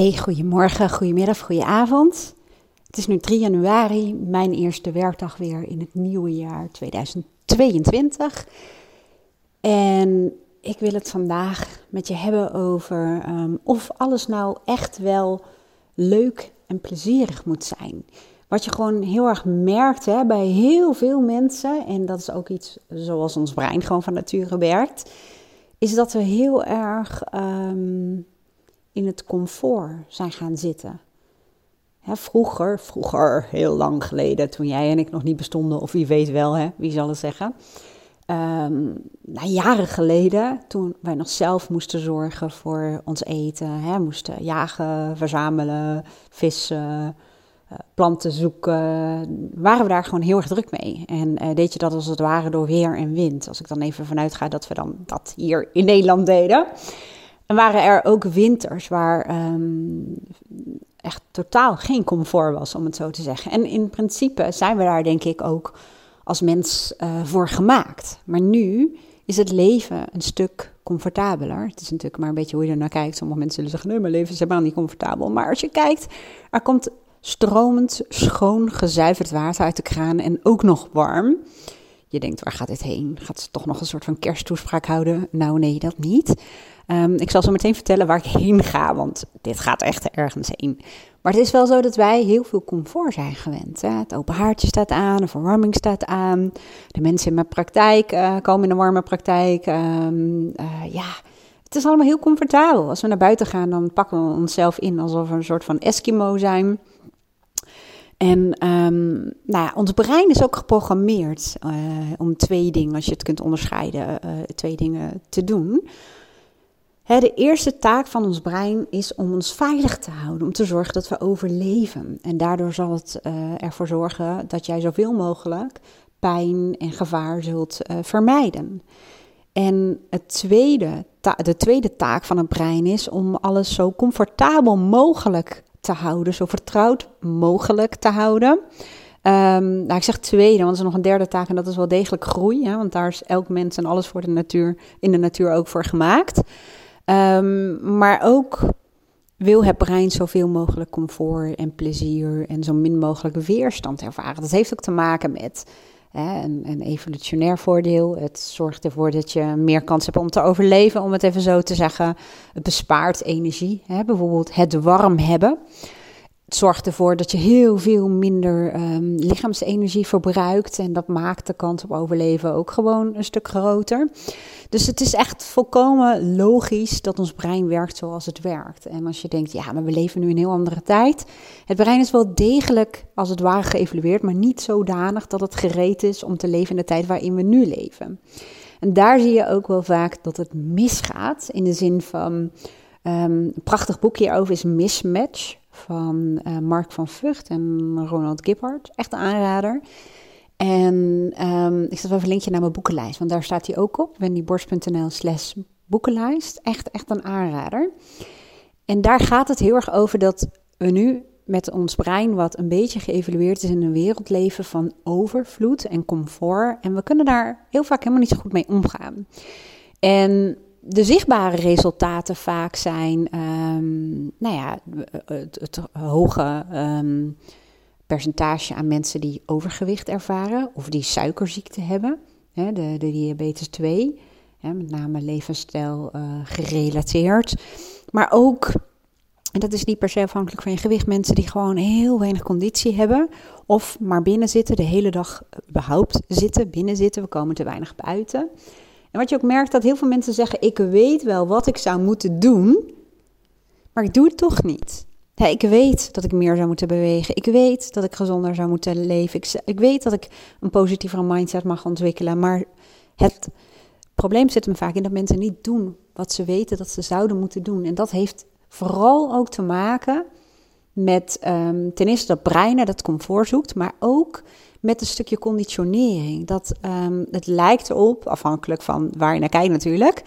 Hey, goedemorgen, goedemiddag, goedenavond. Het is nu 3 januari, mijn eerste werkdag weer in het nieuwe jaar 2022. En ik wil het vandaag met je hebben over um, of alles nou echt wel leuk en plezierig moet zijn. Wat je gewoon heel erg merkt hè, bij heel veel mensen, en dat is ook iets zoals ons brein gewoon van nature werkt, is dat we heel erg um, in het comfort zijn gaan zitten. vroeger, vroeger, heel lang geleden, toen jij en ik nog niet bestonden, of wie weet wel, hè, wie zal het zeggen. Um, jaren geleden, toen wij nog zelf moesten zorgen voor ons eten, hè, moesten jagen, verzamelen, vissen, uh, planten zoeken, waren we daar gewoon heel erg druk mee. En uh, deed je dat als het ware door weer en wind. Als ik dan even vanuit ga dat we dan dat hier in Nederland deden. En waren er ook winters waar um, echt totaal geen comfort was, om het zo te zeggen. En in principe zijn we daar denk ik ook als mens uh, voor gemaakt. Maar nu is het leven een stuk comfortabeler. Het is natuurlijk maar een beetje hoe je er naar kijkt. Sommige mensen zullen zeggen, nee, mijn leven is helemaal niet comfortabel. Maar als je kijkt, er komt stromend, schoon, gezuiverd water uit de kraan en ook nog warm. Je denkt, waar gaat dit heen? Gaat ze toch nog een soort van kersttoespraak houden? Nou, nee, dat niet. Um, ik zal zo meteen vertellen waar ik heen ga, want dit gaat echt ergens heen. Maar het is wel zo dat wij heel veel comfort zijn gewend. Hè? Het open haartje staat aan, de verwarming staat aan. De mensen in mijn praktijk uh, komen in een warme praktijk. Um, uh, ja, het is allemaal heel comfortabel. Als we naar buiten gaan, dan pakken we onszelf in alsof we een soort van Eskimo zijn. En um, nou ja, ons brein is ook geprogrammeerd uh, om twee dingen, als je het kunt onderscheiden, twee dingen te doen de eerste taak van ons brein is om ons veilig te houden, om te zorgen dat we overleven. En daardoor zal het uh, ervoor zorgen dat jij zoveel mogelijk pijn en gevaar zult uh, vermijden. En het tweede, de tweede taak van het brein is om alles zo comfortabel mogelijk te houden, zo vertrouwd mogelijk te houden. Um, nou, ik zeg tweede, want er is nog een derde taak en dat is wel degelijk groei. Hè, want daar is elk mens en alles voor de natuur, in de natuur ook voor gemaakt. Um, maar ook wil het brein zoveel mogelijk comfort en plezier en zo min mogelijk weerstand ervaren. Dat heeft ook te maken met hè, een, een, evolutionair voordeel. Het zorgt ervoor dat je meer kans hebt om te overleven, om het even zo te zeggen. Het bespaart energie, hè, bijvoorbeeld het warm hebben. Zorgt ervoor dat je heel veel minder um, lichaamsenergie verbruikt. En dat maakt de kans op overleven ook gewoon een stuk groter. Dus het is echt volkomen logisch dat ons brein werkt zoals het werkt. En als je denkt, ja, maar we leven nu in een heel andere tijd. Het brein is wel degelijk als het ware geëvalueerd, maar niet zodanig dat het gereed is om te leven in de tijd waarin we nu leven. En daar zie je ook wel vaak dat het misgaat. In de zin van, um, een prachtig boekje hierover is Mismatch van uh, Mark van Vught en Ronald Gippard. Echt een aanrader. En um, ik zet even een linkje naar mijn boekenlijst, want daar staat hij ook op. wendyborst.nl slash boekenlijst. Echt, echt een aanrader. En daar gaat het heel erg over dat we nu met ons brein, wat een beetje geëvalueerd is in een wereld leven van overvloed en comfort. En we kunnen daar heel vaak helemaal niet zo goed mee omgaan. En de zichtbare resultaten vaak zijn, um, nou ja, het, het hoge um, percentage aan mensen die overgewicht ervaren of die suikerziekte hebben, hè, de, de diabetes 2, hè, met name levensstijl uh, gerelateerd. Maar ook, en dat is niet per se afhankelijk van je gewicht, mensen die gewoon heel weinig conditie hebben of maar binnen zitten, de hele dag überhaupt zitten, binnen zitten, we komen te weinig buiten. En wat je ook merkt, dat heel veel mensen zeggen: Ik weet wel wat ik zou moeten doen, maar ik doe het toch niet. Ja, ik weet dat ik meer zou moeten bewegen. Ik weet dat ik gezonder zou moeten leven. Ik, ik weet dat ik een positievere mindset mag ontwikkelen. Maar het probleem zit hem vaak in dat mensen niet doen wat ze weten dat ze zouden moeten doen. En dat heeft vooral ook te maken met um, ten eerste dat brein dat comfort zoekt, maar ook met een stukje conditionering. Dat um, het lijkt erop, afhankelijk van waar je naar kijkt natuurlijk,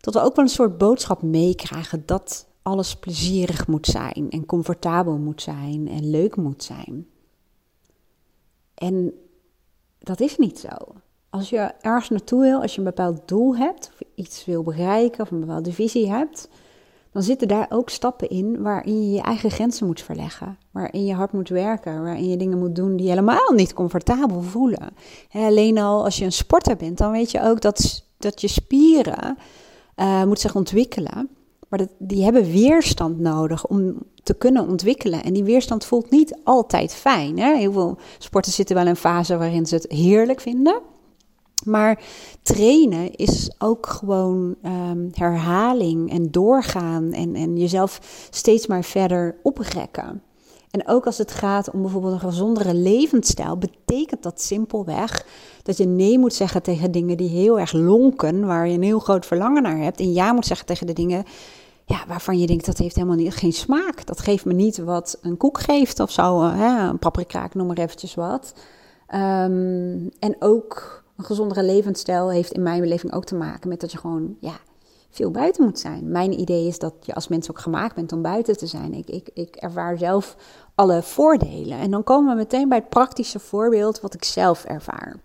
dat we ook wel een soort boodschap meekrijgen dat alles plezierig moet zijn en comfortabel moet zijn en leuk moet zijn. En dat is niet zo. Als je ergens naartoe wil, als je een bepaald doel hebt, of iets wil bereiken of een bepaalde visie hebt, dan zitten daar ook stappen in waarin je je eigen grenzen moet verleggen. Waarin je hard moet werken, waarin je dingen moet doen die helemaal niet comfortabel voelen. alleen al als je een sporter bent, dan weet je ook dat, dat je spieren uh, moet zich ontwikkelen. Maar dat, die hebben weerstand nodig om te kunnen ontwikkelen. En die weerstand voelt niet altijd fijn. Hè? Heel veel sporters zitten wel in een fase waarin ze het heerlijk vinden. Maar trainen is ook gewoon um, herhaling en doorgaan en, en jezelf steeds maar verder oprekken. En ook als het gaat om bijvoorbeeld een gezondere levensstijl, betekent dat simpelweg dat je nee moet zeggen tegen dingen die heel erg lonken, waar je een heel groot verlangen naar hebt. En ja moet zeggen tegen de dingen ja, waarvan je denkt dat heeft helemaal niet, geen smaak. Dat geeft me niet wat een koek geeft of zo, hè? een paprika, noem maar eventjes wat. Um, en ook een gezondere levensstijl heeft in mijn beleving ook te maken met dat je gewoon ja, veel buiten moet zijn. Mijn idee is dat je als mens ook gemaakt bent om buiten te zijn. Ik, ik, ik ervaar zelf alle voordelen. En dan komen we meteen bij het praktische voorbeeld wat ik zelf ervaar.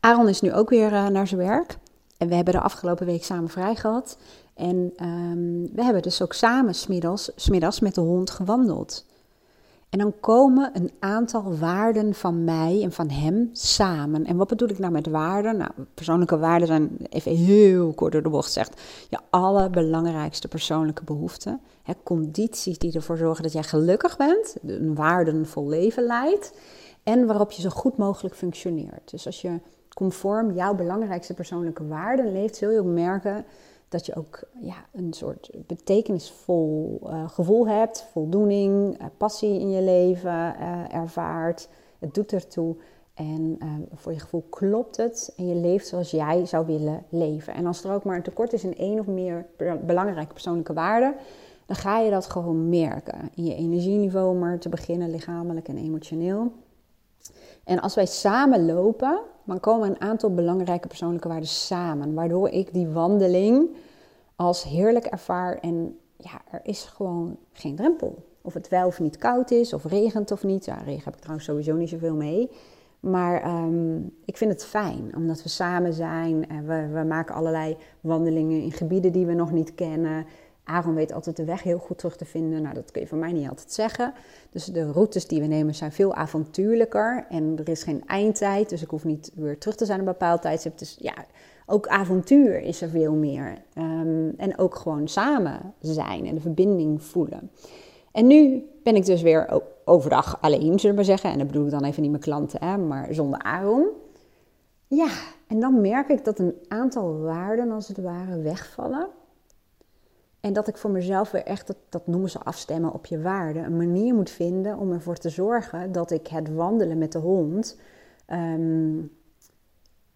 Aaron is nu ook weer uh, naar zijn werk. En we hebben de afgelopen week samen vrij gehad. En um, we hebben dus ook samen smiddags, smiddags met de hond gewandeld. En dan komen een aantal waarden van mij en van hem samen. En wat bedoel ik nou met waarden? Nou, persoonlijke waarden zijn, even heel kort door de bocht gezegd, je allerbelangrijkste persoonlijke behoeften. Hè, condities die ervoor zorgen dat jij gelukkig bent, een waardenvol leven leidt. En waarop je zo goed mogelijk functioneert. Dus als je conform jouw belangrijkste persoonlijke waarden leeft, zul je ook merken dat je ook ja, een soort betekenisvol uh, gevoel hebt, voldoening, uh, passie in je leven uh, ervaart. Het doet ertoe. En voor je gevoel klopt het en je leeft zoals jij zou willen leven. En als er ook maar een tekort is in één of meer belangrijke persoonlijke waarden, dan ga je dat gewoon merken. In je energieniveau, maar te beginnen lichamelijk en emotioneel. En als wij samen lopen, dan komen een aantal belangrijke persoonlijke waarden samen. Waardoor ik die wandeling als heerlijk ervaar. En ja, er is gewoon geen drempel. Of het wel of niet koud is, of regent of niet. Ja, regen heb ik trouwens sowieso niet zoveel mee. Maar um, ik vind het fijn, omdat we samen zijn. En we, we maken allerlei wandelingen in gebieden die we nog niet kennen. Aaron weet altijd de weg heel goed terug te vinden. Nou, dat kun je van mij niet altijd zeggen. Dus de routes die we nemen zijn veel avontuurlijker. En er is geen eindtijd, dus ik hoef niet weer terug te zijn op een bepaald tijdstip. Dus ja, ook avontuur is er veel meer. Ehm, en ook gewoon samen zijn en de verbinding voelen. En nu ben ik dus weer overdag alleen, zullen we maar zeggen. En dat bedoel ik dan even niet mijn klanten, hè, maar zonder Aaron. Ja, en dan merk ik dat een aantal waarden als het ware wegvallen. En dat ik voor mezelf weer echt, dat, noemen ze afstemmen op je waarden, een manier moet vinden om ervoor te zorgen dat ik het wandelen met de hond ehm,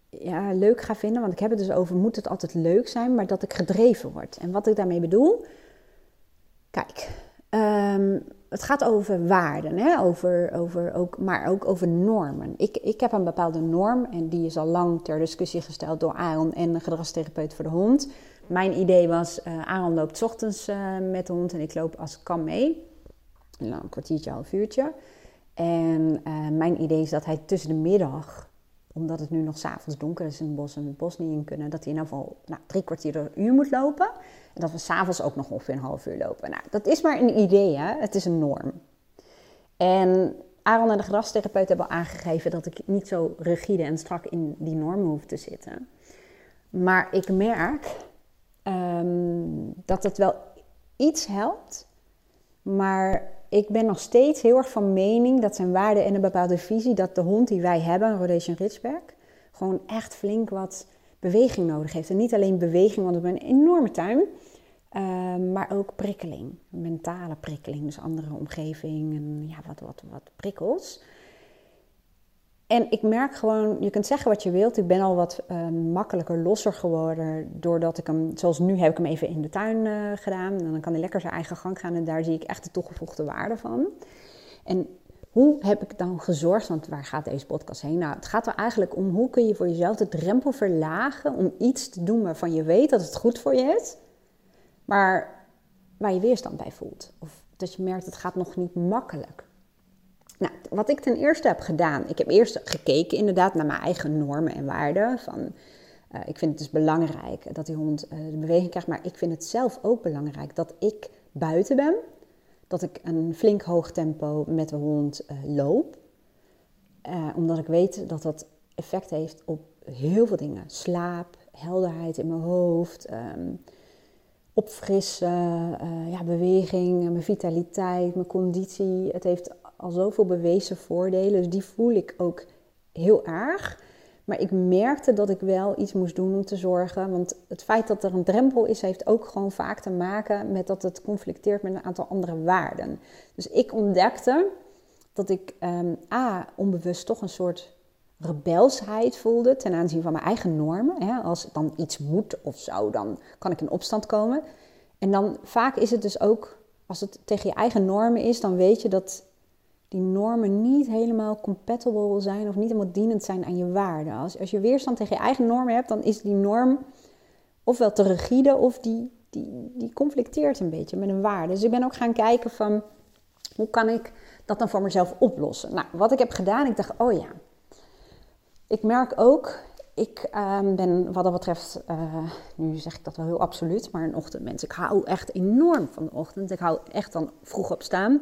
ja, leuk ga vinden. Want ik heb het dus over, moet het altijd leuk zijn, maar dat ik gedreven word. En wat ik daarmee bedoel, kijk, ehm, het gaat over waarden, hè? Over, over ook, maar ook over normen. Ik, ik heb een bepaalde norm en die is al lang ter discussie gesteld door Aaron en een gedragstherapeut voor de hond. Mijn idee was, uh, Aaron loopt ochtends uh, met de hond en ik loop als ik kan mee. Een kwartiertje, half uurtje. En uh, mijn idee is dat hij tussen de middag, omdat het nu nog s'avonds donker is in het bos en het bos niet in kunnen, dat hij in ieder geval nou, drie kwartier een uur moet lopen. En dat we s'avonds ook nog ongeveer een half uur lopen. Nou, dat is maar een idee, hè? het is een norm. En Aaron en de gedragstherapeut hebben aangegeven dat ik niet zo rigide en strak in die normen hoef te zitten. Maar ik merk um, dat het wel iets helpt. Maar ik ben nog steeds heel erg van mening dat zijn waarde en een bepaalde visie, dat de hond die wij hebben, Rhodesian Ridgeback, gewoon echt flink wat beweging nodig heeft. En niet alleen beweging, want we hebben een enorme tuin, um, maar ook prikkeling, mentale prikkeling, dus andere omgeving en ja, wat, wat, wat prikkels. En ik merk gewoon, je kunt zeggen wat je wilt. Ik ben al wat uh, makkelijker, losser geworden. Doordat ik hem, zoals nu heb ik hem even in de tuin uh, gedaan. En dan kan hij lekker zijn eigen gang gaan. En daar zie ik echt de toegevoegde waarde van. En hoe heb ik dan gezorgd? Want waar gaat deze podcast heen? Nou, het gaat er eigenlijk om hoe kun je voor jezelf de drempel verlagen om iets te doen waarvan je weet dat het goed voor je is. Maar waar je weerstand bij voelt. Of dat je merkt, het gaat nog niet makkelijk. Nou, wat ik ten eerste heb gedaan, ik heb eerst gekeken inderdaad naar mijn eigen normen en waarden. Van Uh, ik vind het dus belangrijk dat die hond uh, de beweging krijgt, maar ik vind het zelf ook belangrijk dat ik buiten ben, dat ik een flink hoog tempo met de hond uh, loop, omdat ik weet dat dat effect heeft op heel veel dingen. Slaap, helderheid in mijn hoofd, um, opfrissen, ja, beweging, mijn vitaliteit, mijn conditie. Het heeft al zoveel bewezen voordelen, dus die voel ik ook heel erg. Maar ik merkte dat ik wel iets moest doen om te zorgen. Want het feit dat er een drempel is, heeft ook gewoon vaak te maken met dat het conflicteert met een aantal andere waarden. Dus ik ontdekte dat ik um, A, onbewust toch een soort rebelsheid voelde ten aanzien van mijn eigen normen. Hè? Als dan iets moet of zo, dan kan ik in opstand komen. En dan vaak is het dus ook, als het tegen je eigen normen is, dan weet je dat die normen niet helemaal compatible zijn of niet helemaal dienend zijn aan je waarden. Als, je weerstand tegen je eigen normen hebt, dan is die norm ofwel te rigide of die, die, die conflicteert een beetje met een waarde. Dus ik ben ook gaan kijken van hoe kan ik dat dan voor mezelf oplossen. Nou, wat ik heb gedaan, ik dacht, oh ja, ik merk ook, ik uh, ben wat dat betreft, uh, nu zeg ik dat wel heel absoluut, maar een ochtendmens. Ik hou echt enorm van de ochtend. Ik hou echt dan vroeg op staan.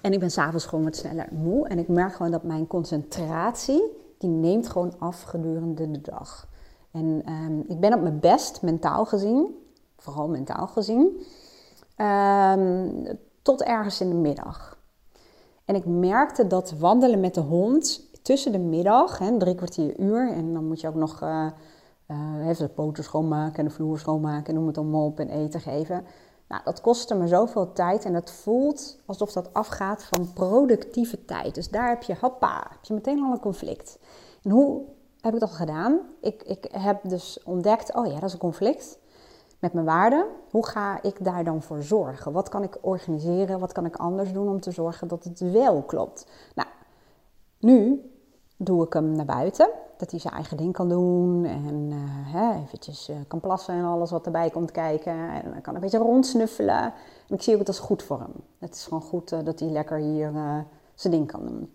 En ik ben s'avonds gewoon wat sneller moe. En ik merk gewoon dat mijn concentratie, die neemt gewoon af gedurende de dag. En um, ik ben op mijn best, mentaal gezien, vooral mentaal gezien, um, tot ergens in de middag. En ik merkte dat wandelen met de hond tussen de middag, hè, drie kwartier uur, en dan moet je ook nog uh, uh, even de poten schoonmaken en de vloer schoonmaken en noem het allemaal op en eten geven. Nou, dat kostte me zoveel tijd en het voelt alsof dat afgaat van productieve tijd. Dus daar heb je, hoppa, heb je meteen al een conflict. En hoe heb ik dat gedaan? Ik, ik heb dus ontdekt, oh ja, dat is een conflict met mijn waarden. Hoe ga ik daar dan voor zorgen? Wat kan ik organiseren? Wat kan ik anders doen om te zorgen dat het wel klopt? Nou, nu doe ik hem naar buiten dat hij zijn eigen ding kan doen. En uh, hè, eventjes uh, kan plassen en alles wat erbij komt kijken. En dan kan een beetje rondsnuffelen. En ik zie ook dat is goed voor hem. Het is gewoon goed uh, dat hij lekker hier zijn ding kan doen.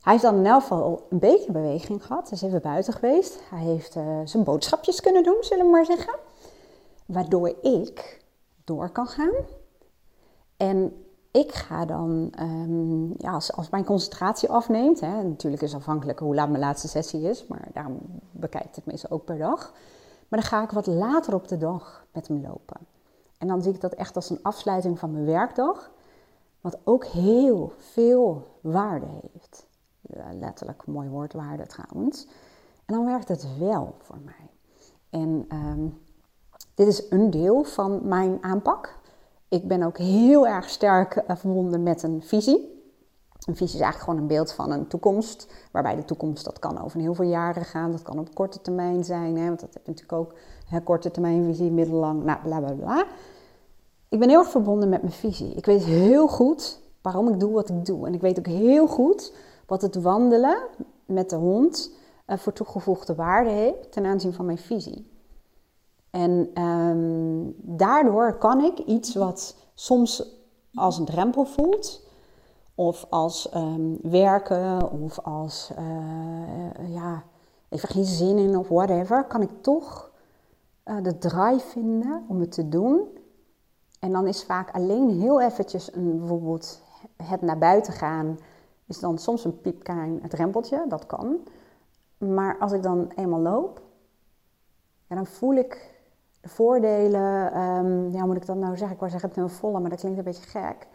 Hij heeft dan in elk geval een beetje beweging gehad. Hij is even buiten geweest. Hij heeft zijn boodschapjes kunnen doen, zullen we maar zeggen. Waardoor ik door kan gaan. En ik ga dan, um, ja, als, als mijn concentratie afneemt, hè, natuurlijk is afhankelijk hoe laat mijn laatste sessie is, maar daarom bekijkt het meestal ook per dag. Maar dan ga ik wat later op de dag met hem lopen. En dan zie ik dat echt als een afsluiting van mijn werkdag, wat ook heel veel waarde heeft. letterlijk, mooi woord, waarde trouwens. En dan werkt het wel voor mij. En um, dit is een deel van mijn aanpak. Ik ben ook heel erg sterk eh, verbonden met een visie. Een visie is eigenlijk gewoon een beeld van een toekomst. Waarbij de toekomst, dat kan over heel veel jaren gaan. Dat kan op korte termijn zijn. Hè, want dat heb je natuurlijk ook. Hè, korte termijn visie, middellang, nou, bla bla bla. Ik ben heel erg verbonden met mijn visie. Ik weet heel goed waarom ik doe wat ik doe. En ik weet ook heel goed wat het wandelen met de hond uh, voor toegevoegde waarde heeft ten aanzien van mijn visie. En um, daardoor kan ik iets wat soms als een drempel voelt, of als um, werken, of als uh, ja, even geen zin in of whatever, kan ik toch uh, de drive vinden om het te doen. En dan is vaak alleen heel eventjes een, bijvoorbeeld het naar buiten gaan, is dan soms een piepklein drempeltje, dat kan. Maar als ik dan eenmaal loop, ja, dan voel ik de voordelen, um, ja, moet ik dat nou zeggen? Ik wou zeggen het een volle, maar dat klinkt een beetje gek.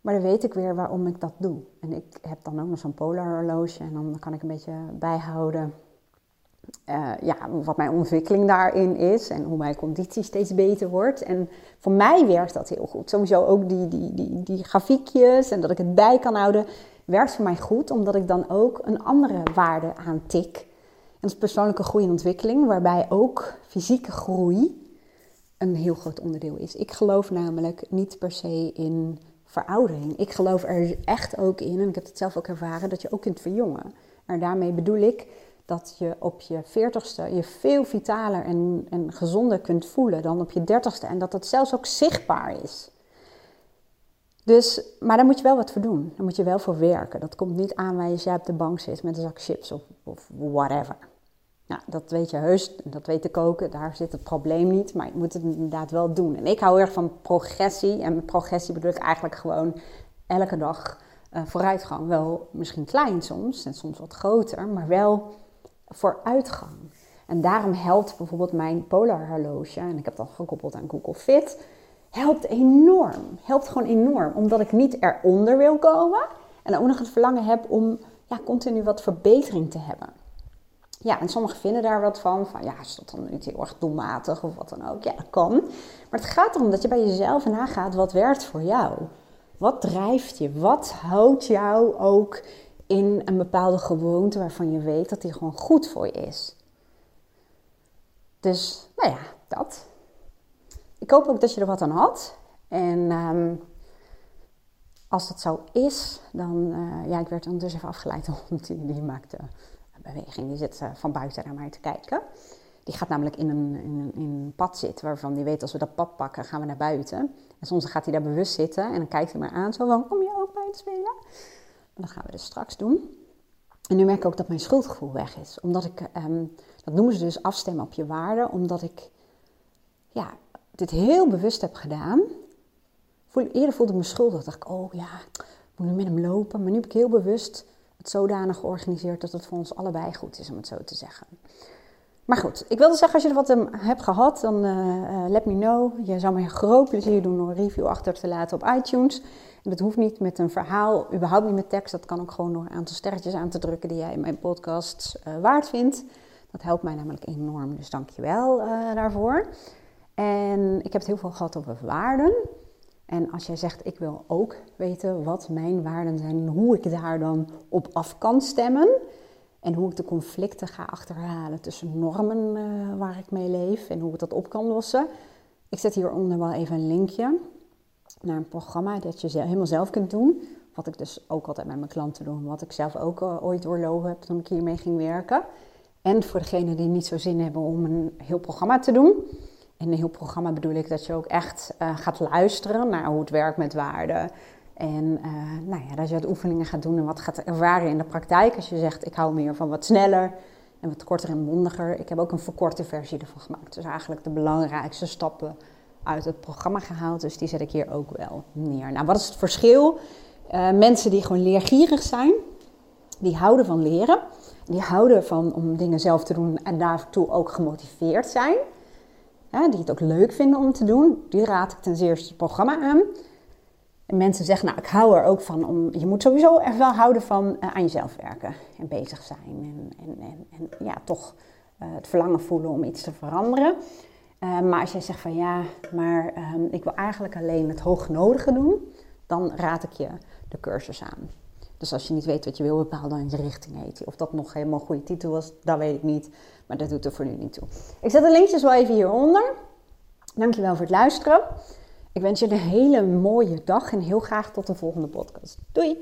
Maar dan weet ik weer waarom ik dat doe. En ik heb dan ook nog zo'n polar horloge en dan kan ik een beetje bijhouden uh, ja, wat mijn ontwikkeling daarin is en hoe mijn conditie steeds beter wordt. En voor mij werkt dat heel goed. Sowieso ook die, die, die, die grafiekjes en dat ik het bij kan houden, werkt voor mij goed, omdat ik dan ook een andere waarde aantik dat is persoonlijke groei en ontwikkeling, waarbij ook fysieke groei een heel groot onderdeel is. Ik geloof namelijk niet per se in veroudering. Ik geloof er echt ook in, en ik heb het zelf ook ervaren, dat je ook kunt verjongen. En daarmee bedoel ik dat je op je veertigste je veel vitaler en, en gezonder kunt voelen dan op je dertigste. En dat dat zelfs ook zichtbaar is. Dus, maar daar moet je wel wat voor doen. Daar moet je wel voor werken. Dat komt niet aan waar je op de bank zit met een zak chips of whatever. Nou, dat weet je heus, dat weet ik ook, daar zit het probleem niet, maar je moet het inderdaad wel doen. En ik hou erg van progressie, en met progressie bedoel ik eigenlijk gewoon elke dag uh, vooruitgang. Wel misschien klein soms, en soms wat groter, maar wel vooruitgang. En daarom helpt bijvoorbeeld mijn Polar horloge, en ik heb dat gekoppeld aan Google Fit, helpt enorm. Helpt gewoon enorm, omdat ik niet eronder wil komen en ook nog het verlangen heb om ja, continu wat verbetering te hebben. Ja, en sommigen vinden daar wat van. Van ja, is dat dan niet heel erg doelmatig of wat dan ook? Ja, dat kan. Maar het gaat erom dat je bij jezelf nagaat wat werkt voor jou. Wat drijft je? Wat houdt jou ook in een bepaalde gewoonte waarvan je weet dat die gewoon goed voor je is? Dus, nou ja, dat. Ik hoop ook dat je er wat aan had. En ehm, als dat zo is, dan... Uh, ja, ik werd ondertussen even afgeleid, want die, die maakte beweging. Die zit uh, van buiten naar mij te kijken. Die gaat namelijk in een, in, een, in pad zitten, waarvan die weet als we dat pad pakken, gaan we naar buiten. En soms gaat hij daar bewust zitten en dan kijkt hij maar aan, zo van, kom je ook bij te spelen? En dat gaan we dus straks doen. En nu merk ik ook dat mijn schuldgevoel weg is. Omdat ik, um, dat noemen ze dus afstemmen op je waarde, omdat ik ja, dit heel bewust heb gedaan. Eerder voelde ik me schuldig. dacht ik, oh ja, ik moet nu met hem lopen. Maar nu heb ik heel bewust het zodanig georganiseerd dat het voor ons allebei goed is, om het zo te zeggen. Maar goed, ik wilde zeggen, als je er wat aan hebt gehad, dan uh, let me know. Je zou me een groot plezier doen door een review achter te laten op iTunes. En dat hoeft niet met een verhaal, überhaupt niet met tekst. Dat kan ook gewoon door een aantal sterretjes aan te drukken die jij in mijn podcast uh, waard vindt. Dat helpt mij namelijk enorm, dus dank je wel daarvoor. En ik heb het heel veel gehad over waarden. En als jij zegt, ik wil ook weten wat mijn waarden zijn en hoe ik daar dan op af kan stemmen. En hoe ik de conflicten ga achterhalen tussen normen uh, waar ik mee leef en hoe ik dat op kan lossen. Ik zet hieronder wel even een linkje naar een programma dat je helemaal zelf kunt doen. Wat ik dus ook altijd met mijn klanten doe. Wat ik zelf ook uh, ooit doorlopen heb toen ik hiermee ging werken. En voor degenen die niet zo zin hebben om een heel programma te doen. En een heel programma bedoel ik dat je ook echt uh, gaat luisteren naar hoe het werkt met waarden. En uh, nou ja, dat je wat oefeningen gaat doen en wat gaat ervaren in de praktijk. Als je zegt, ik hou meer van wat sneller en wat korter en mondiger. Ik heb ook een verkorte versie ervan gemaakt. Dus eigenlijk de belangrijkste stappen uit het programma gehaald. Dus die zet ik hier ook wel neer. Nou, wat is het verschil? Uh, mensen die gewoon leergierig zijn, die houden van leren. Die houden van om dingen zelf te doen en daartoe ook gemotiveerd zijn die het ook leuk vinden om te doen, die raad ik ten zeerste het programma aan. En mensen zeggen, nou, ik hou er ook van om. Je moet sowieso er wel houden van uh, aan jezelf werken en bezig zijn. En, en, en, en ja, toch uh, het verlangen voelen om iets te veranderen. Uh, maar als jij zegt van ja, maar ehm, ik wil eigenlijk alleen het hoognodige doen, dan raad ik je de cursus aan. Dus als je niet weet wat je wil, bepaal dan je richting heet. Of dat nog helemaal goede titel was, dat weet ik niet. Maar dat doet er voor nu niet toe. Ik zet de linkjes wel even hieronder. Dankjewel voor het luisteren. Ik wens je een hele mooie dag en heel graag tot de volgende podcast. Doei!